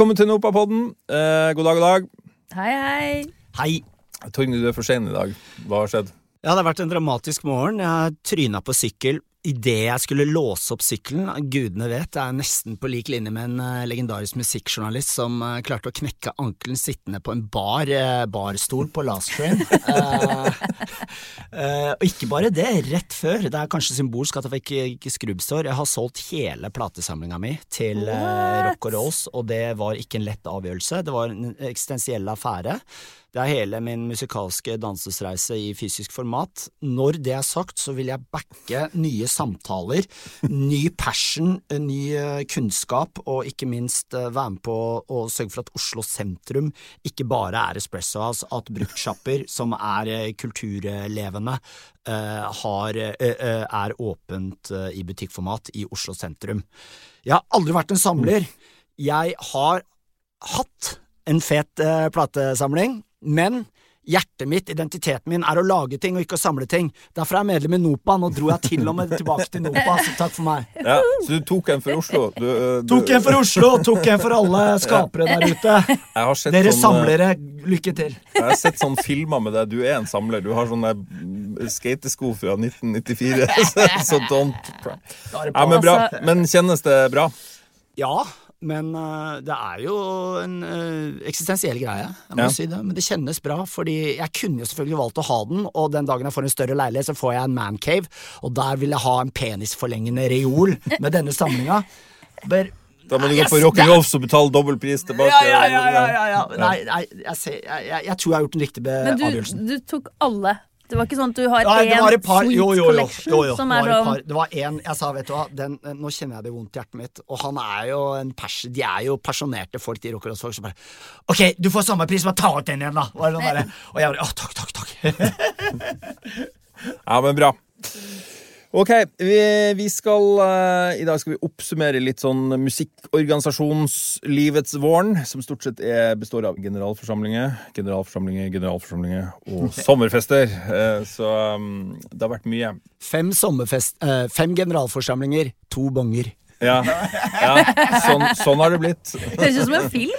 Velkommen til Nopapodden. Eh, god dag, god dag. Hei, hei. Hei. Torgny, du er for sein i dag. Hva har skjedd? Ja, det har vært en dramatisk morgen. Jeg tryna på sykkel idet jeg skulle låse opp sykkelen. Gudene vet, jeg er nesten på lik linje med en eh, legendarisk musikkjournalist som eh, klarte å knekke ankelen sittende på en bar, eh, barstol på Last Train. Eh, eh, og ikke bare det, rett før. Det er kanskje symbolsk at jeg fikk ikke skrubbsår. Jeg har solgt hele platesamlinga mi til eh? Rock og Rolls, og det var ikke en lett avgjørelse. Det var en eksistensiell affære. Det er hele min musikalske dansesreise i fysisk format. Når det er sagt, så vil jeg backe nye samtaler, ny passion, ny eh, kunnskap, og ikke minst eh, være med på å sørge for at Oslo sentrum ikke bare er Espresso House, at bruktsjapper som er eh, kulturlevende, har, er åpent i butikkformat i Oslo sentrum. Jeg har aldri vært en samler. Jeg har hatt en fet platesamling, men hjertet mitt, identiteten min, er å lage ting og ikke å samle ting. Derfor er jeg medlem i NOPA. Nå dro jeg til og med tilbake til NOPA, så takk for meg. Ja, så du tok en for Oslo? Du, eh, du, Tok en for Oslo, tok en for alle skapere der ute. Jeg har sett Dere sånn, eh, samlere, lykke til. Jeg har sett sånne filmer med deg. Du er en samler. Du har sånne mm, skatesko fra 1994. Så, så don't Ja, men bra. Men kjennes det bra? Ja, men uh, det er jo en uh, eksistensiell greie, jeg må Ja. si det. Men det kjennes bra, fordi jeg kunne jo selvfølgelig valgt å ha den, og den dagen jeg får en større leilighet, så får jeg en mancave, og der vil jeg ha en penisforlengende reol med denne samlinga. Da må du gå på Rock and Rolls og betale dobbel pris tilbake. ja, ja, ja, ja, ja, ja. Nei, nei jeg, jeg, jeg, jeg tror jeg har gjort den riktige avgjørelsen. Men du, du tok alle. Det var ikke sånn at du har Nei, én par, sweet jo, jo, jo, collection jo, jo. som Det er var sånn det var en, jeg sa, vet du hva, den, nå kjenner jeg det vondt i hjertet mitt, og han er jo en pers, de er jo pasjonerte folk, de rocker folk som bare, ok, du får samme pris, bare ta ut den igjen da, og, og jeg bare, Å, takk, takk, takk. Ja, men bra. Ok, vi, vi skal uh, I dag skal vi oppsummere litt sånn musikkorganisasjonslivets våren, som stort sett er, består av generalforsamlinger, generalforsamlinger, generalforsamlinger og sommerfester. Uh, så um, det har vært mye. Fem sommerfest, uh, fem generalforsamlinger, to bonger. Ja, ja sånn, sånn har det blitt. Høres ut som en film.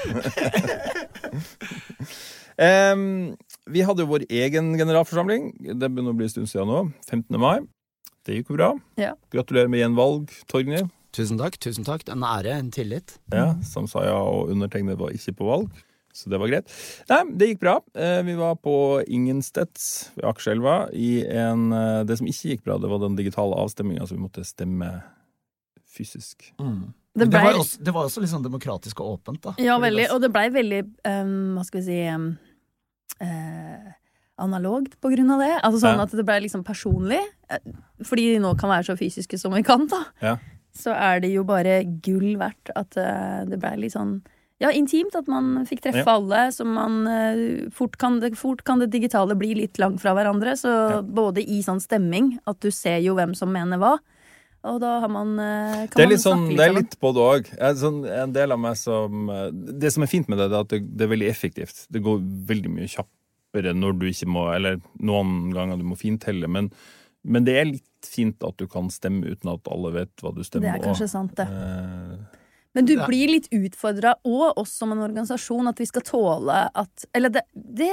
um, vi hadde jo vår egen generalforsamling. Det begynner å bli en stund siden nå. 15. mai. Det gikk jo bra. Ja. Gratulerer med gjenvalg, Torgny. Tusen takk, tusen takk, en ære, en tillit. Ja, Samsaya og undertegnede var ikke på valg, så det var greit. Nei, det gikk bra. Eh, Vi var på Ingensteds ved Akerselva i en eh, Det som ikke gikk bra, det var den digitale avstemminga, så vi måtte stemme fysisk. Det Det, ble, var også, det var også litt sånn demokratisk og åpent da. ja, veldig. Og det blei veldig um, Hva skal vi si um, eh, Analogt på grunn av det. Altså sånn Ja. at det ble liksom personlig. Eh, Fordi de nå kan være så fysiske som vi kan, da. Ja. Så er det jo bare gull verdt at eh, det ble litt sånn ja, intimt. At man fikk treffe Ja. alle. Så man eh, fort, kan det, fort kan det digitale bli litt langt fra hverandre. Så både i sånn stemming, at du ser jo hvem som mener hva. Og da har man kan Det er litt sånn, det er litt på det òg. Sånn, en del av meg som Det som er fint med det, er at det, det er veldig effektivt. Det går veldig mye kjappere når du ikke må Eller noen ganger du må fintelle, men, men det er litt fint at du kan stemme uten at alle vet hva du stemmer. Det er kanskje sant, det. Eh, Men du blir litt utfordra òg, oss som en organisasjon, at vi skal tåle at Eller det, det,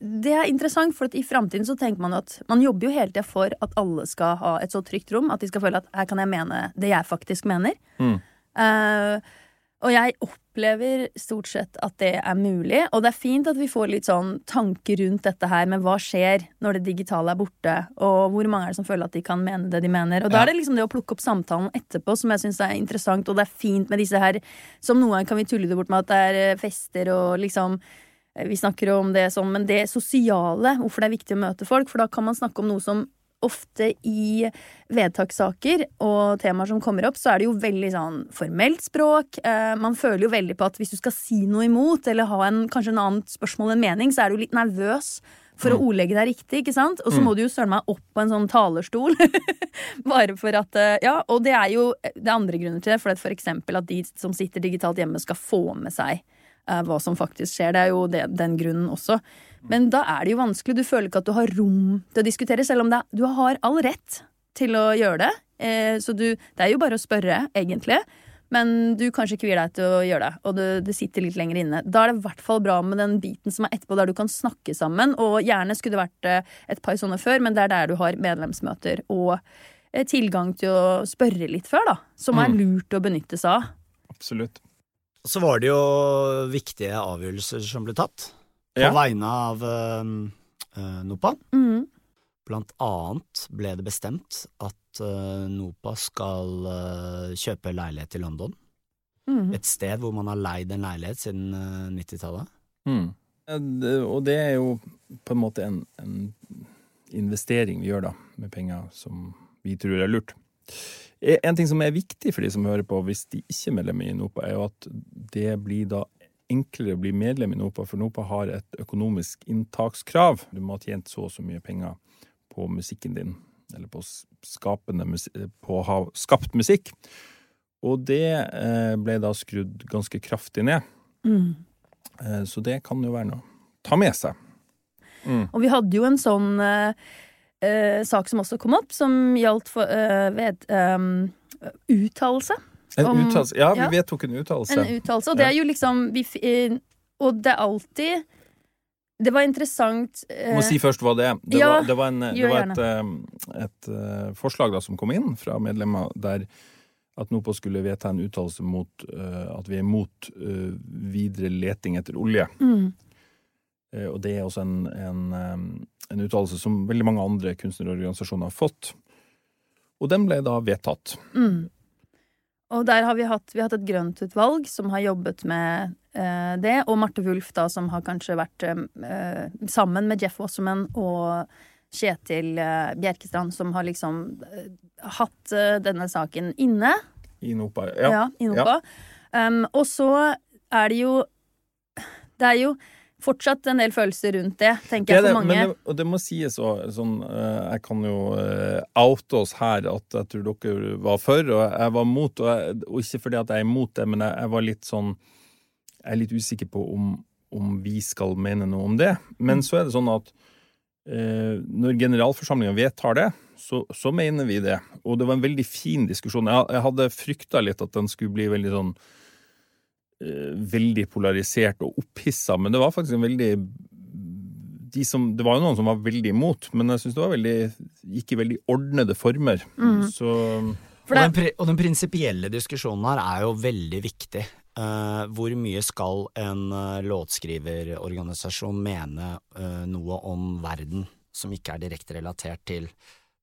det er interessant, for at i framtiden så tenker man jo at Man jobber jo hele tida for at alle skal ha et så trygt rom, at de skal føle at her kan jeg mene det jeg faktisk mener. Mm. Eh, og jeg opplever stort sett at det er mulig, og det er fint at vi får litt sånn tanker rundt dette her med hva skjer når det digitale er borte, og hvor mange er det som føler at de kan mene det de mener. Og da er det liksom det å plukke opp samtalen etterpå som jeg syns er interessant, og det er fint med disse her Som noen kan vi tulle det bort med at det er eh, fester og liksom eh, vi snakker om det sånn, men det sosiale, hvorfor det er viktig å møte folk, for da kan man snakke om noe som ofte i vedtakssaker og temaer som kommer opp, så er det jo veldig sånn formelt språk. Eh, man føler jo veldig på at hvis du skal si noe imot, eller ha en, kanskje en annet spørsmål enn mening, så er du litt nervøs for å ordlegge deg riktig, ikke sant? Og så må du jo søren meg opp på en sånn talerstol. Bare for at eh, Ja, og det er jo det er andre grunner til det, for for eksempel at de som sitter digitalt hjemme, skal få med seg eh, hva som faktisk skjer. Det er jo det, den grunnen også. Men da er det jo vanskelig. Du føler ikke at du har rom til å diskutere, selv om det, er- du har all rett til å gjøre det. Eh, så du, det er jo bare å spørre, egentlig. men du kanskje kvier deg til å gjøre det, og det, det sitter litt lenger inne. Da er det i hvert fall bra med den biten som er etterpå, der du kan snakke sammen. Og gjerne skulle det vært eh, et par sånne før, men det er der du har medlemsmøter og eh, tilgang til å spørre litt før, da. Som er Mm. lurt å benytte seg av. Absolutt. Så var det jo viktige avgjørelser som ble tatt på Ja. vegne av eh, eh, NOPA. Mm. Blant annet ble det bestemt at uh, NOPA skal uh, kjøpe leilighet i London. Mm. Et sted hvor man har leid en leilighet siden eh, 90-tallet. Mm. Og det er jo på en måte en, en investering vi gjør da, med penger som vi tror er lurt. Eh, En ting som er viktig for de som hører på, hvis de ikke er medlem i NOPA, er jo at det blir da enklere å bli medlem i NOPA, for NOPA har et økonomisk inntakskrav. Du må ha tjent så og så mye penger på musikken din, eller på, på å ha skapt musikk. Og det eh, ble da skrudd ganske kraftig ned. Mm. Eh, Så det kan jo være noe å ta med seg. Mm. Og vi hadde jo en sånn eh, eh, sak som også kom opp, som gjaldt for eh, ved eh, uttalelse. En Om- uttalelse. Ja, vi ja. vedtok en uttalelse. En uttalelse. Og det er jo liksom vi, eh, Og det er alltid Det var interessant Jeg må eh, si først hva det er. Det Ja, var, det var, en, det var et, eh, et eh, forslag da som kom inn fra medlemmer der at NOPA skulle vedta en uttalelse mot uh, at vi er mot uh, videre leting etter olje. mm, Uh, og det er også en, en, um, en uttalelse som veldig mange andre kunstnerorganisasjoner har fått. Og den ble da vedtatt. mm. Og der har vi hatt, vi har hatt et grøntutvalg som har jobbet med eh, det, og Marte Wulf, da, som har kanskje vært eh, sammen med Jeff Wasserman og Kjetil eh, Bjerkestrand, som har liksom eh, hatt eh, denne saken inne. I NOPA. Ja, Ja. i NOPA. Um, og så er det jo Det er jo fortsatt en del følelser rundt det, tenker Det jeg, er for mange. men det, og det må sies også, sånn, eh, Jeg kan jo eh, oute oss her at jeg tror dere var for, og jeg var mot. Og, jeg, og ikke fordi at jeg er imot det, men jeg, jeg var litt sånn Jeg er litt usikker på om, om vi skal mene noe om det. Men så er det sånn at eh, når generalforsamlinga vedtar det, så, så mener vi det. Og det var en veldig fin diskusjon. Jeg, jeg hadde frykta litt at den skulle bli veldig sånn veldig polarisert og opphissa, men det var faktisk en veldig de som, Det var jo noen som var veldig imot, men jeg syns det var veldig, gikk i veldig ordnede former. Mm. Så For og, den, og den prinsipielle diskusjonen her er jo veldig viktig. Uh, hvor mye skal en uh, låtskriverorganisasjon mene uh, noe om verden som ikke er direkte relatert til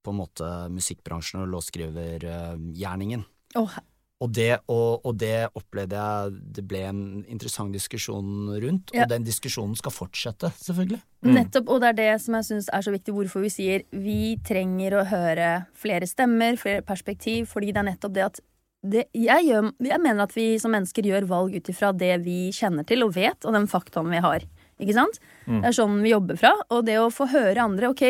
på en måte musikkbransjen og låtskrivergjerningen? Åh, Og det, og, og det opplevde jeg det ble en interessant diskusjon rundt, Ja. og den diskusjonen skal fortsette, selvfølgelig. Mm. Nettopp, og det er det som jeg syns er så viktig, hvorfor vi sier vi trenger å høre flere stemmer, flere perspektiv, fordi det er nettopp det at det, jeg, gjør, jeg mener at vi som mennesker gjør valg ut ifra det vi kjenner til og vet, og den faktaen vi har. Ikke sant? Mm. Det er sånn vi jobber fra. Og det å få høre andre, ok,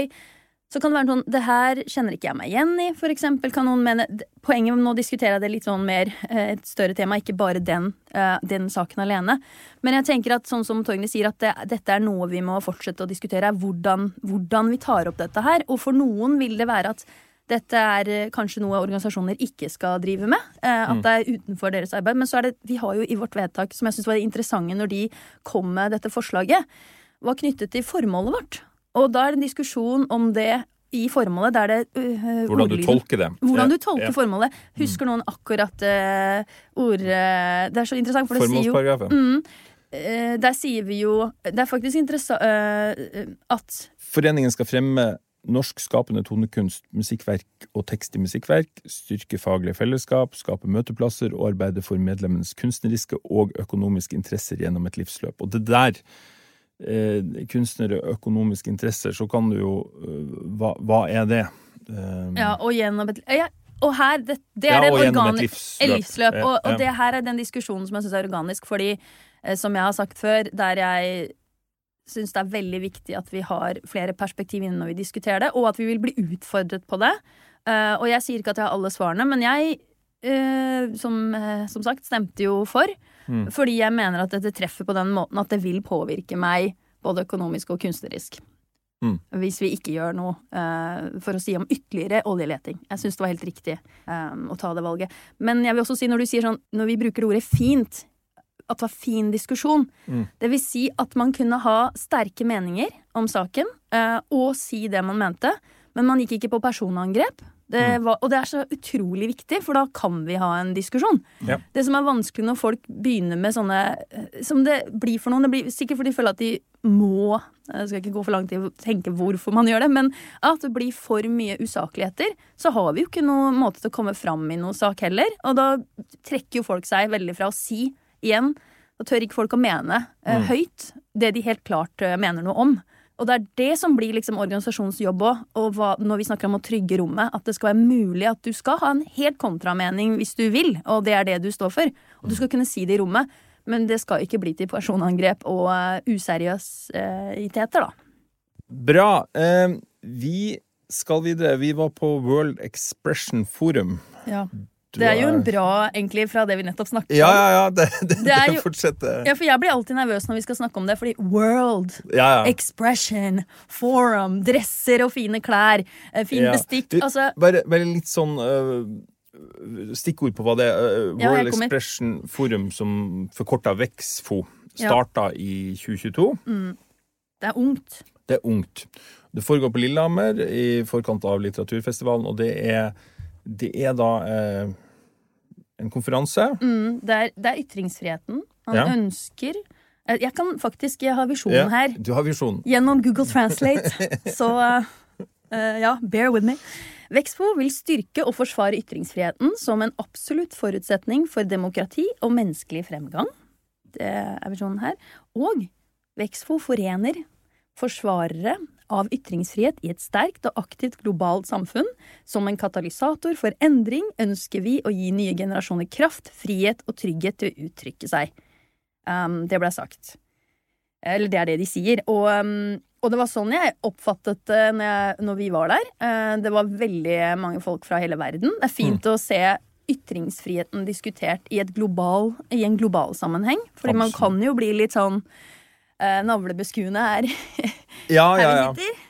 så kan det være sånn Det her kjenner ikke jeg meg igjen i, for eksempel. Kan noen mene Poenget med nå diskuterer jeg det litt sånn mer eh, et større tema, ikke bare den, eh, den saken alene. Men jeg tenker at sånn som Torgny sier, at det, dette er noe vi må fortsette å diskutere. er Hvordan, hvordan vi tar opp dette her. Og for noen vil det være at dette er eh, kanskje noe organisasjoner ikke skal drive med. At Mm. det er utenfor deres arbeid. Men så er det, vi har jo i vårt vedtak, som jeg syns var det interessante når de kom med dette forslaget, var knyttet til formålet vårt. Og da er det en diskusjon om det i formålet, der det uh, hvordan du tolker det. hvordan du tolker ja. formålet. Husker noen akkurat uh, ord uh, Det er så interessant, for det sier jo mm, eh, Der sier vi jo Det er faktisk interessant at Foreningen skal fremme norsk skapende tonekunst, musikkverk og tekst i musikkverk, styrke faglige fellesskap, skape møteplasser og arbeide for medlemmenes kunstneriske og økonomiske interesser gjennom et livsløp. Og det der, kunstnere, økonomiske interesser, så kan du jo eh, hva, hva er det? Eh, Ja, og gjennom et ja, Og her, det, det ja, er og en gjennom et livsløp. livsløp. Og, og det her er den diskusjonen som jeg syns er organisk, fordi, eh, som jeg har sagt før, der jeg syns det er veldig viktig at vi har flere perspektiv inne når vi diskuterer det, og at vi vil bli utfordret på det. Eh, og jeg sier ikke at jeg har alle svarene, men jeg, eh, som, eh, som sagt, stemte jo for. Mm. Fordi jeg mener at dette treffer på den måten at det vil påvirke meg både økonomisk og kunstnerisk. Mm. Hvis vi ikke gjør noe uh, for å si om ytterligere oljeleting. Jeg syns det var helt riktig eh, å ta det valget. Men jeg vil også si, når du sier sånn, når vi bruker ordet fint, at det var fin diskusjon. Mm. Det vil si at man kunne ha sterke meninger om saken, uh, og si det man mente, men man gikk ikke på personangrep. Det Mm. var, og det er så utrolig viktig, for da kan vi ha en diskusjon. Ja. Det som er vanskelig når folk begynner med sånne eh, Som det blir for noen, det blir sikkert fordi de føler at de må Jeg skal ikke gå for langt i å tenke hvorfor man gjør det, men at det blir for mye usakligheter, så har vi jo ikke noen måte til å komme fram i noen sak heller. Og da trekker jo folk seg veldig fra å si igjen. Da tør ikke folk å mene eh, Mm. høyt det de helt klart eh, mener noe om. Og det er det som blir liksom organisasjonens jobb òg, og hva, når vi snakker om å trygge rommet. At det skal være mulig at du skal ha en helt kontramening hvis du vil, og det er det du står for. Og du skal kunne si det i rommet, men det skal ikke bli til personangrep og uh, useriøsiteter, da. Bra. Uh, vi skal videre. Vi var på World Expression Forum. Du Det er jo en bra, egentlig, fra det vi nettopp snakket om. ja, ja. Det, det, Det er det jo- fortsetter. Ja, for jeg blir alltid nervøs når vi skal snakke om det, fordi world, Ja, ja. expression, forum, dresser og fine klær, eh, fin Ja. bestikk Du, Altså, bare, bare litt sånn uh, stikkord på hva det er. Uh, World. Expression Forum, som forkorta VEXFO, Ja. starta i 2022. det er ungt. Det er ungt. Det foregår på Lillehammer i forkant av litteraturfestivalen, og det er, det er da eh, en konferanse. Mm, det, er, det er ytringsfriheten. Han Ja. ønsker eh, Jeg kan faktisk jeg har visjonen Ja, her Du har visjonen. gjennom Google Translate, så eh, ja, bear with me. Vexpo vil styrke og forsvare ytringsfriheten som en absolutt forutsetning for demokrati og menneskelig fremgang. Det er visjonen her. Og Vexpo forener forsvarere av ytringsfrihet i et sterkt og aktivt globalt samfunn. Som en katalysator for endring ønsker vi å gi nye generasjoner kraft, frihet og trygghet til å uttrykke seg. Um, det ble sagt. Eller det er det de sier. Og, um, og det var sånn jeg oppfattet det når, når vi var der. Uh, det var veldig mange folk fra hele verden. Det er fint å se ytringsfriheten diskutert i, et global, i en global sammenheng. Fordi man kan jo bli litt sånn uh, navlebeskuende her, Ja, her ja, vi ja. sitter.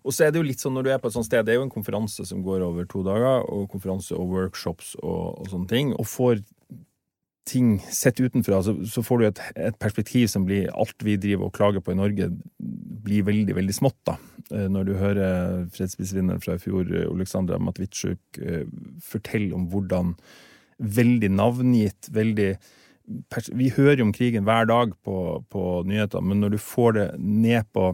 Og så er det jo litt sånn når du er på et sånt sted, det er jo en konferanse som går over to dager, og konferanse og workshops og, og sånne ting, og får ting sett utenfra, så, så får du et, et perspektiv som blir alt vi driver og klager på i Norge, blir veldig, veldig smått, da. Eh, Når du hører fredsprisvinneren fra i fjor, eh, Oleksandra Matvitsjuk, fortelle om hvordan veldig navngitt, veldig Vi hører jo om krigen hver dag på, på nyheter, men når du får det ned på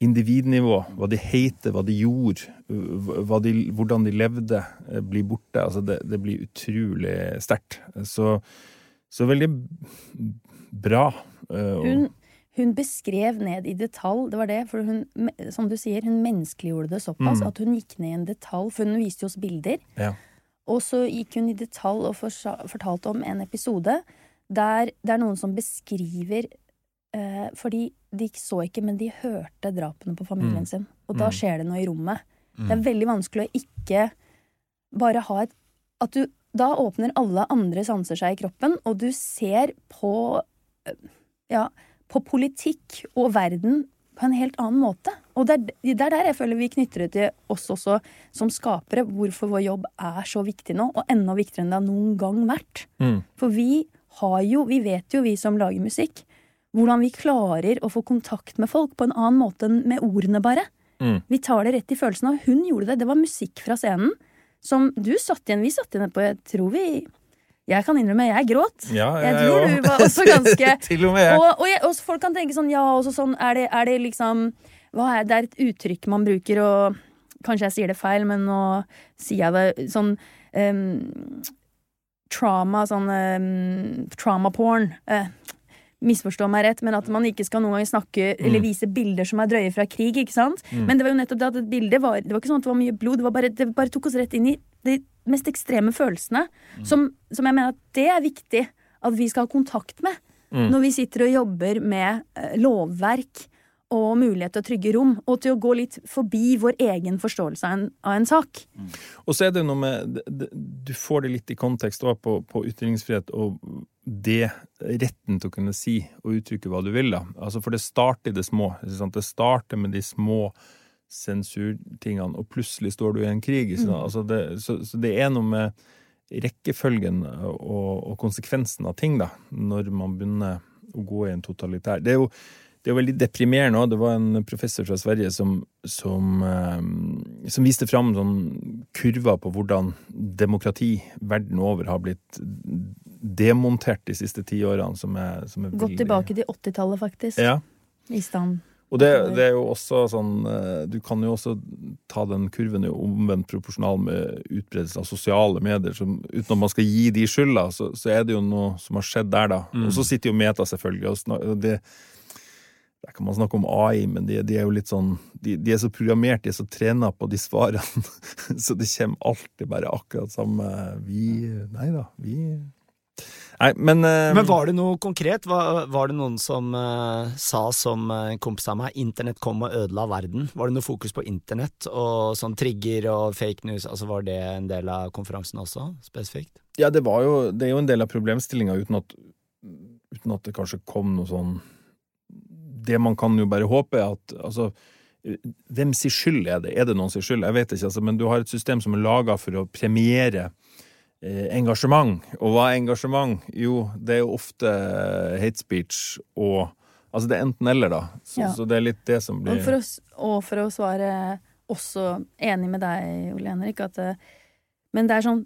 individnivå, hva de heter, hva de gjorde, hva de, hvordan de levde, eh, blir borte. Altså det, det blir utrolig sterkt. Så, så veldig bra. eh, Hun, hun beskrev ned i detalj, det var det, for hun, som du sier, hun menneskeliggjorde det såpass Mm. at hun gikk ned i en detalj, for hun viste oss bilder. Ja. Og så gikk hun i detalj og fortalte om en episode der det er noen som beskriver eh, Fordi de så ikke, men de hørte drapene på familien Mm. sin. Og da Mm. skjer det noe i rommet. Det er veldig vanskelig å ikke bare ha et At du Da åpner alle andre sanser seg i kroppen, og du ser på eh, Ja, på politikk og verden på en helt annen måte. Og det er, det er der jeg føler vi knytter det til oss også som skapere, hvorfor vår jobb er så viktig nå, og enda viktigere enn det har noen gang vært. Mm. For vi har jo, vi vet jo, vi som lager musikk, hvordan vi klarer å få kontakt med folk på en annen måte enn med ordene, bare. Mm. Vi tar det rett i følelsen, og hun gjorde det. Det var musikk fra scenen som du satt igjen. Vi satt igjen på, jeg tror vi Jeg kan innrømme, jeg gråt. Ja, Jeg jeg tror du var også ganske Til og med jeg. og, og, jeg, og folk kan tenke sånn, ja, også sånn, er det, er det liksom er, Det er et uttrykk man bruker, og kanskje jeg sier det feil, men nå sier jeg det sånn em, Trauma, sånn um, trauma porn. Uh, misforstå meg rett, men at man ikke skal noen gang snakke eller vise bilder som er drøye fra krig. ikke sant? Men det var jo nettopp det at et bilde var Det var ikke sånn at det var mye blod, det, var bare, det bare tok oss rett inn i de mest ekstreme følelsene. Som, som jeg mener at det er viktig at vi skal ha kontakt med når vi sitter og jobber med eh, lovverk og mulighet til å trygge rom, og til å gå litt forbi vår egen forståelse av en, av en sak. Og så er det noe med Du får det litt i kontekst også på, på ytringsfrihet, og det retten til å kunne si og uttrykke hva du vil, da. Altså, for det starter i det små. Det starter med de små sensurtingene, og plutselig står du i en krig. Mm. Altså det, så, så, det er noe med rekkefølgen og, og, konsekvensen av ting, da, når man begynner å gå i en totalitær Det er jo det er veldig deprimerende òg. Det var en professor fra Sverige som, som, eh, som viste fram sånn kurver på hvordan demokrati verden over har blitt demontert de siste ti årene. Som er, som er Gått veldig... tilbake til 80-tallet, faktisk. Ja. I stand. Og det, det, er jo også sånn eh, Du kan jo også ta den kurven i omvendt proporsjonal med utbredelse av sosiale medier. Som, uten at man skal gi de skylda, så, så, er det jo noe som har skjedd der, da. Mm. Og så sitter jo Meta, selvfølgelig. og det, der kan man snakke om AI, men de, de er jo litt sånn de, de, er så programmert, de er så trena på de svarene, så det kommer alltid bare akkurat samme Vi Nei da, vi Nei, men uh, Men var det noe konkret? Var, var det noen som uh, sa, som uh, en kompis av meg, internett kom og ødela verden? Var det noe fokus på internett og sånn trigger og fake news? Altså Var det en del av konferansen også, spesifikt? Ja, det var jo Det er jo en del av problemstillinga, uten, uten, at det kanskje kom noe sånn Det man kan jo bare håpe, er at altså hvem sin skyld er det? Er det noen sin skyld? Jeg vet ikke, altså, men du har et system som er laga for å premiere Eh, engasjement. Og hva er engasjement? Jo, det er jo ofte eh, hate speech og Altså det er enten-eller, da. Så, ja. så, det er litt det som blir og for, å, og for å svare også enig med deg, Ole Henrik, at eh, Men det er sånn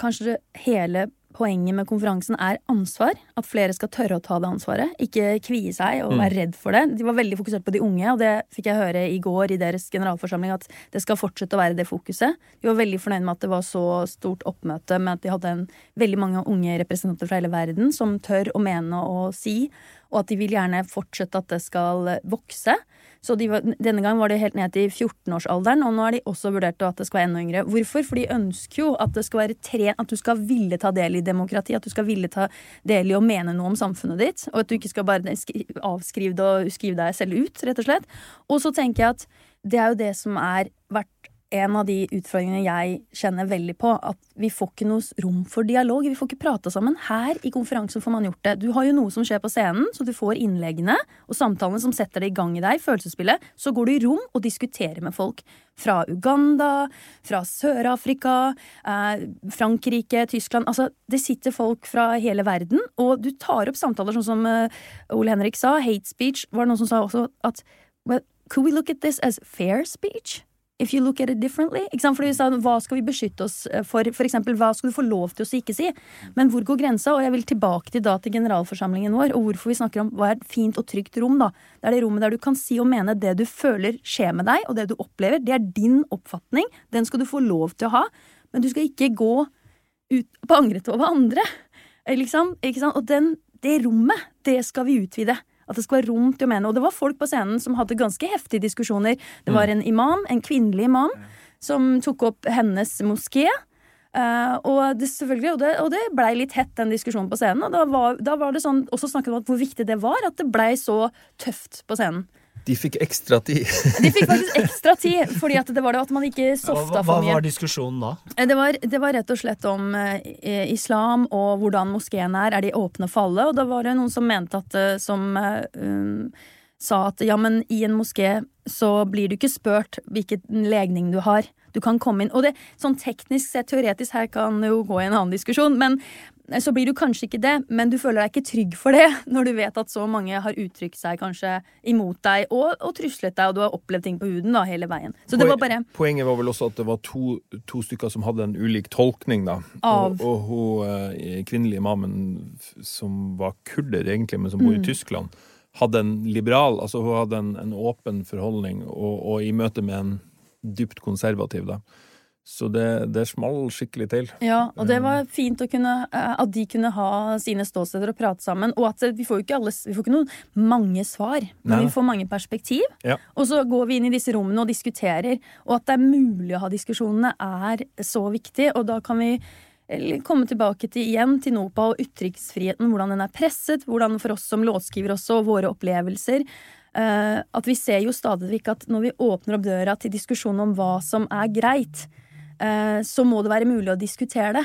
Kanskje hele poenget med konferansen er ansvar. At flere skal tørre å ta det ansvaret. Ikke kvie seg og være mm. redd for det. De var veldig fokusert på de unge, og det fikk jeg høre i går i deres generalforsamling at det skal fortsette å være det fokuset. De var veldig fornøyd med at det var så stort oppmøte med at de hadde en, veldig mange unge representanter fra hele verden som tør å mene og si, og at de vil gjerne fortsette at det skal vokse. Så de var, denne gang var det helt ned til 14-årsalderen, og nå har de også vurdert at det skal være enda yngre. Hvorfor? For de ønsker jo at tre, at du skal ville ta del i demokrati, at du skal ville ta del i å mene noe om samfunnet ditt, og at du ikke skal bare avskrive det og skrive deg selv ut, rett og slett. Og så tenker jeg at det er jo det som er vært en av de utfordringene jeg kjenner veldig på. At vi får ikke noe rom for dialog. Vi får ikke prata sammen. Her i konferansen får man gjort det. Du har jo noe som skjer på scenen, så du får innleggene og samtalene som setter det i gang i deg, følelsesspillet. Så går du i rom og diskuterer med folk. Fra Uganda, fra Sør-Afrika, eh, Frankrike, Tyskland. Altså, det sitter folk fra hele verden, og du tar opp samtaler sånn som eh, Ole Henrik sa. Hate speech var det noen som sa også at well, Could we look at this as fair speech? If you look at it differently. Fordi vi sa, Hva skal vi beskytte oss eh, for? For eksempel, hva skal du få lov til å ikke si? Men hvor går grensa? Og jeg vil tilbake til da til generalforsamlingen vår, og hvorfor vi snakker om hva er et fint og trygt rom. da. Det er det rommet der du kan si og mene det du føler skjer med deg, og det du opplever. Det er din oppfatning. Den skal du få lov til å ha. Men du skal ikke gå ut på angret over andre. Liksom, ikke sant? Og den, det rommet, det skal vi utvide. At det skal være rom til å mene. Og det var folk på scenen som hadde ganske heftige diskusjoner. Det var en imam, en kvinnelig imam, som tok opp hennes moské. Uh, og det selvfølgelig, og det, og det blei litt hett, den diskusjonen på scenen. Og da var, da var det sånn, også snakket om hvor viktig det var at det blei så tøft på scenen. De fikk ekstra tid. De fikk faktisk ekstra tid, fordi at det var det at man ikke softa for mye. Hva var diskusjonen da? Eh, det var, det var rett og slett om eh, islam og hvordan moskeen er. Er de åpne for alle? Og da var det noen som mente at eh, som um, sa at ja, men i en moské så blir du ikke spurt hvilken legning du har. Du kan komme inn, og det sånn teknisk sett, teoretisk, her kan jo gå i en annen diskusjon, men så blir du kanskje ikke det, men du føler deg ikke trygg for det når du vet at så mange har uttrykt seg kanskje imot deg og, og truslet deg, og du har opplevd ting på huden da hele veien. Så det var bare Poenget var vel også at det var to, to stykker som hadde en ulik tolkning, da. Av. Og, og hun eh, kvinnelige imamen som var kurder, egentlig, men som bor i mm. Tyskland, hadde en liberal Altså hun hadde en, en åpen forholdning, og, og i møte med en dypt konservativ, da så det, det small skikkelig til. Ja, og det var fint kunne, eh, at de kunne ha sine ståsteder og prate sammen. Og at vi får jo ikke, alle, vi får ikke noen mange svar, men Nei. vi får mange perspektiv. Ja. Og så går vi inn i disse rommene og diskuterer. Og at det er mulig å ha diskusjonene, er så viktig. Og da kan vi komme tilbake til igjen til NOPA og uttrykksfriheten, hvordan den er presset, hvordan for oss som låtskriver også, og våre opplevelser. Uh, at vi ser jo stadig vekk at når vi åpner opp døra til diskusjon om hva som er greit, uh, så må det være mulig å diskutere det.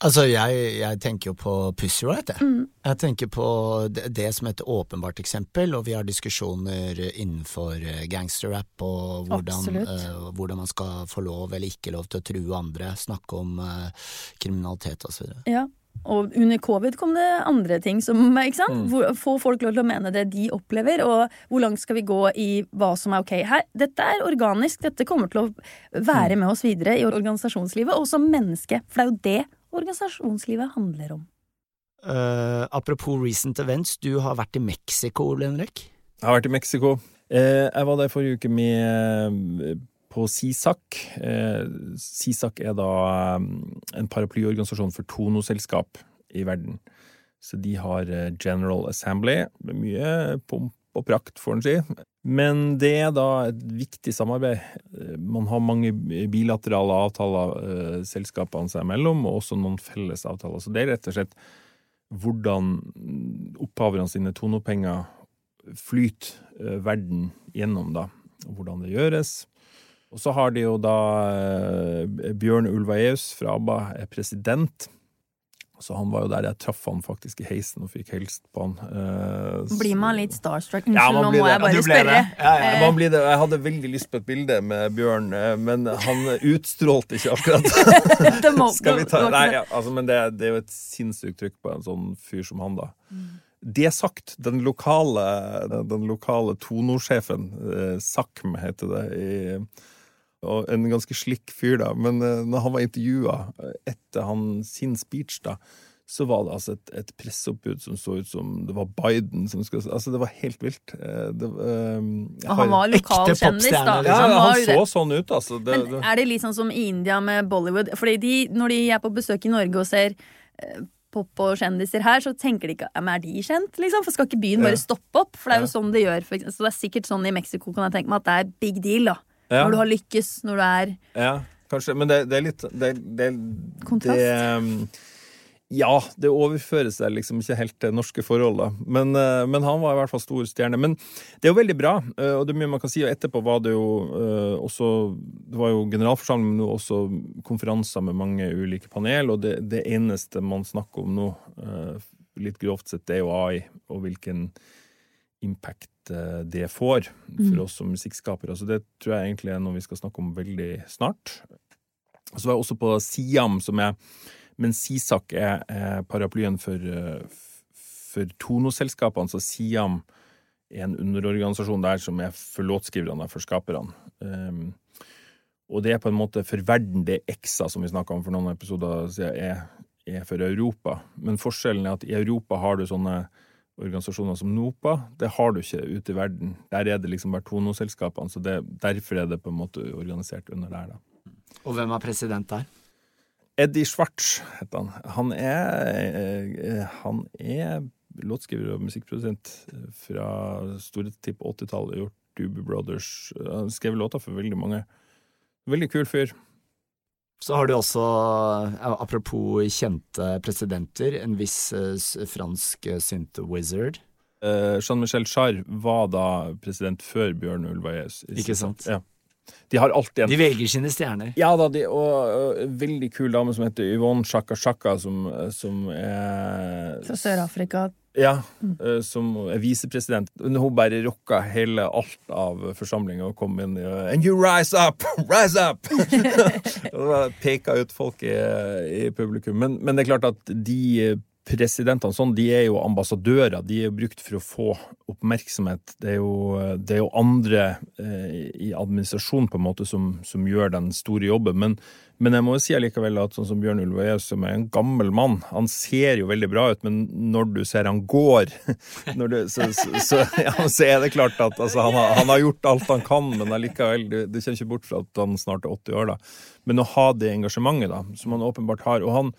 Altså, jeg, jeg, tenker jo på Pussy Riot, jeg. Mm. Jeg tenker på det, det, som et åpenbart eksempel, og vi har diskusjoner innenfor eh, gangsterrap og hvordan, uh, hvordan, man skal få lov eller ikke lov til å true andre, snakke om uh, kriminalitet osv. Ja. Og under covid kom det andre ting som ikke sant? Mm. Få folk lov til å mene det de opplever, og hvor langt skal vi gå i hva som er ok her. Dette er organisk, dette kommer til å være mm. med oss videre i organisasjonslivet, og som menneske. For det er jo det organisasjonslivet handler om. Uh, apropos recent events, du har vært i Mexico, Ole Henrik? Jeg har vært i Mexico. Uh, jeg var der forrige uke med på CISAC. Eh, CISAC er da en paraplyorganisasjon for tonoselskap i verden. Så de har General Assembly, med mye pomp og prakt, får en si. Men det er da et viktig samarbeid. Eh, man har mange bilaterale avtaler selskapene seg imellom, og også noen felles avtaler. Så det er rett og slett hvordan opphaverne sine tonopenger flyter verden gjennom, da. Hvordan det gjøres. Og så har de jo da eh, Bjørn Ulvaeus fra ABBA er president. Så han var jo der jeg traff han faktisk i heisen og fikk hilst på han. Eh, blir man litt starstruck? Unnskyld, ja, nå må jeg bare spørre. Ja, ja, man blir det. Jeg hadde veldig lyst på et bilde med Bjørn, men han utstrålte ikke akkurat. Skal vi ta Nei, ja, altså, men det, det, er jo et sinnssykt trykk på en sånn fyr som han, da. Mm. Det sagt, den lokale, den lokale tonosjefen, eh, SAKM heter det i og en ganske slikk fyr, da. Men uh, når han var intervjua eh, etter han, sin speech, da, så var det altså et, et presseoppbud som så ut som det var Biden som skulle Altså, det var helt vilt. Eh, det, uh, og han var lokalkjendis, da. Ja, han, han så sånn ut, altså. Det, Men er det litt sånn som i India med Bollywood? Fordi de, når de er på besøk i Norge og ser uh, pop og kjendiser her, så tenker de ikke ja, men er de kjent, liksom? For skal ikke byen bare stoppe opp? For det er jo sånn det gjør. så det er sikkert sånn i Mexico, kan jeg tenke meg, at det er big deal, da. Ja. Når du har lykkes, når du er Ja, kanskje. Men det, det er litt det, det, Kontrast? Det, um, ja, det overfører seg liksom ikke helt til norske forhold, da. Men, uh, men, han var i hvert fall stor stjerne. Men det er jo veldig bra, uh, og det er mye man kan si. Og etterpå var det jo også Det var jo generalforsamling, men også konferanser med mange ulike panel, og det, det eneste man snakker om nå, litt grovt sett, det er jo AI, og hvilken impact eh, det får for mm. oss som musikkskapere. Så det tror jeg egentlig er noe vi skal snakke om veldig snart. Så var jeg også på Siam, som er Men Sisak er, er paraplyen for, for Tono-selskapene, så Siam er en underorganisasjon der som er for låtskriverne, for skaperne. Um, og det er på en måte for verden det EXA, som vi snakka om for noen episoder siden, er, er for Europa. Men forskjellen er at i Europa har du sånne organisasjoner som NOPA. Det har du ikke ute i verden. Der er det liksom bare tonoselskapene, så det, derfor er det på en måte organisert under der. da. Og hvem er president der? Eddie Schwartz heter han. Han er, eh, han er låtskriver og musikkprodusent fra store tipp 80-tallet. Gjort Doobie Brothers. Han skrev låter for veldig mange. Veldig kul fyr. Så har du også, apropos kjente presidenter, en viss uh, fransk uh, synth-wizard. Uh, Jean-Michel Jarre var da president før Bjørn Ulvaeus. Ikke sant? Ja. De har alltid en De velger sine stjerner. Ja da, de, og en veldig kul dame som heter Yvonne Chaka Chaka, som, som er Fra Sør-Afrika, ja, som som visepresident. Hun bare rocka hele alt av forsamlinga og kom inn And you rise up! Rise up! og peka ut folk i, i publikum. Men, men, det er klart at de presidentene sånn, de er jo ambassadører. De er jo brukt for å få oppmerksomhet. Det er jo, det er jo andre eh, i administrasjonen på en måte som, som gjør den store jobben. Men, men, jeg må jo si allikevel at sånn som Bjørn Ulvaeus, som er en gammel mann, han ser jo veldig bra ut, men når du ser han går, du, så, så, så, ja, så, er det klart at altså, han, har, han, har, gjort alt han kan, men allikevel, du, du kommer ikke bort fra at han snart er 80 år. da. Men å ha det engasjementet da, som han åpenbart har og han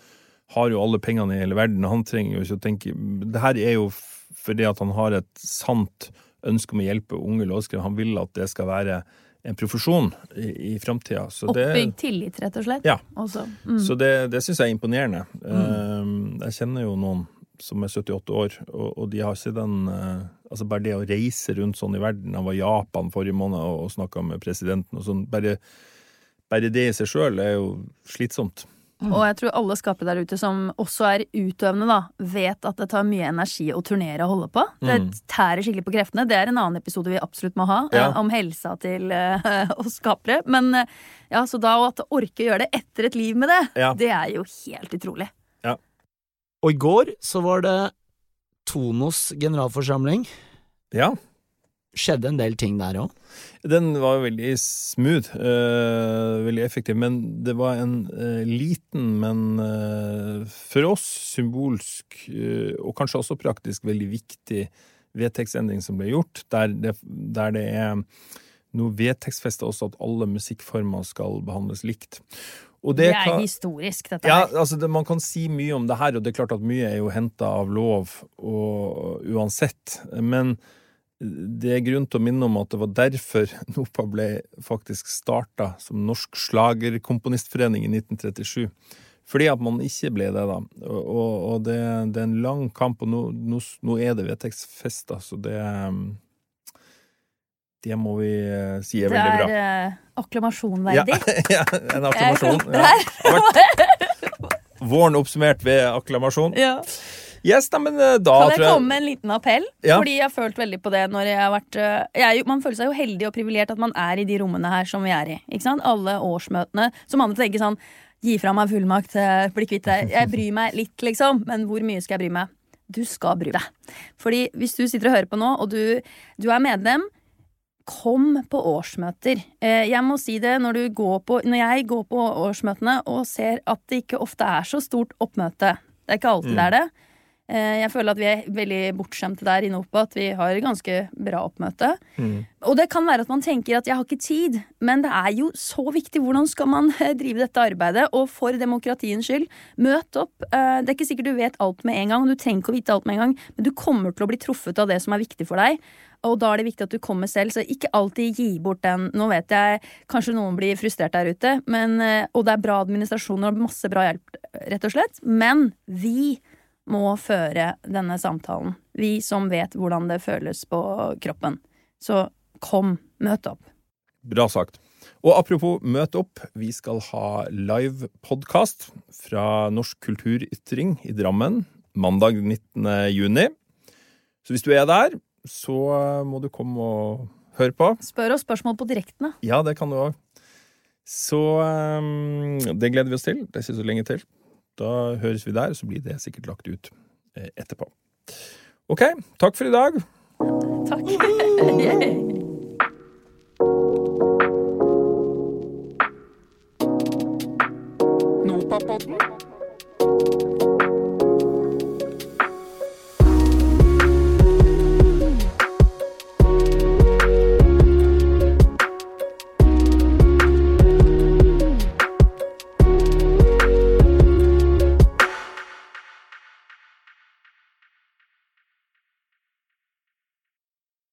har jo alle pengene i hele verden, han trenger jo ikke å tenke Det her er jo fordi at han har et sant ønske om å hjelpe unge låtskrivere. Han vil at det skal være en profesjon i, i framtida. Oppbygd tillit, rett og slett? Ja. Mm. Så det, det syns jeg er imponerende. Mm. Ehm, jeg kjenner jo noen som er 78 år, og, og de har ikke den uh, Altså bare det å reise rundt sånn i verden Han var i Japan forrige måned og, og snakka med presidenten og sånn. Bare, bare det i seg sjøl er jo slitsomt. Og jeg tror alle skapere der ute som også er utøvende, da, vet at det tar mye energi å turnere og holde på. Det Mm. tærer skikkelig på kreftene. Det er en annen episode vi absolutt må ha, Ja. eh, om helsa til eh, oss skapere. Men eh, ja, så da å orke å gjøre det etter et liv med det, Ja. det er jo helt utrolig. Og i går så var det Tonos generalforsamling. Ja. Skjedde en del ting der òg. Den var veldig smooth, eh, veldig effektiv, men det var en eh, liten, men eh, for oss symbolsk, og kanskje også praktisk, veldig viktig vedtektsendring som ble gjort, der det, der det er nå vedtektsfesta også at alle musikkformer skal behandles likt. Og Det, er kan- historisk, dette ja, altså det, man kan si mye om det her, og det er klart at mye er jo henta av lov og uansett. Men det er grunn til å minne om at det var derfor NOPA ble faktisk starta som Norsk Slagerkomponistforening i 1937. Fordi at man ikke ble det, da. Og, og, det, det er en lang kamp, og nå, nå, nå er det vedtektsfesta, så det Det må vi eh, si er er veldig bra. Det er akklamasjonverdig. Ja, ja, en akklamasjon. Ja. har vært Våren oppsummert ved akklamasjon. Ja. Yes, da, men eh, da Kan jeg jeg komme med en liten appell? Ja. Fordi jeg har følt veldig på det når jeg har vært øh, jeg Man føler seg jo heldig og privilegert at man er i de rommene her som vi er i. Ikke sant? Alle årsmøtene. Som andre tenker sånn Gi fra meg fullmakt, eh, bli kvitt det. Jeg bryr meg litt, liksom. Men hvor mye skal jeg bry meg? Du skal bry deg. Fordi hvis du sitter og hører på nå, og du, du er medlem Kom på årsmøter. Eh, Jeg må si det når, du går på, når jeg går på årsmøtene og ser at det ikke ofte er så stort oppmøte. Det er ikke alltid det er det. Eh, Jeg føler at vi er veldig bortskjemte der i NOPA, at vi har ganske bra oppmøte. Mm. Og det kan være at man tenker at jeg har ikke tid, men det er jo så viktig. Hvordan skal man eh, drive dette arbeidet? Og for demokratiens skyld, møt opp. Eh, Det er ikke sikkert du vet alt med en gang, og du trenger ikke å vite alt med en gang, men du kommer til å bli truffet av det som er viktig for deg. Og da er det viktig at du kommer selv, så ikke alltid gi bort den. Nå vet jeg kanskje noen blir frustrert der ute, men, og det er bra administrasjon og masse bra hjelp, rett og slett. Men vi må føre denne samtalen. Vi som vet hvordan det føles på kroppen. Så kom, møt opp. Bra sagt. Og apropos møt opp, vi skal ha live podkast fra Norsk kulturytring i Drammen mandag 19. juni. Så hvis du er der, så må du komme og høre på. Spør oss spørsmål på direktene. Ja, det kan du òg. Så um, det gleder vi oss til. Det sier så lenge til. Da høres vi der, så blir det sikkert lagt ut eh, etterpå. OK, takk for i dag. Takk. Nopapodden.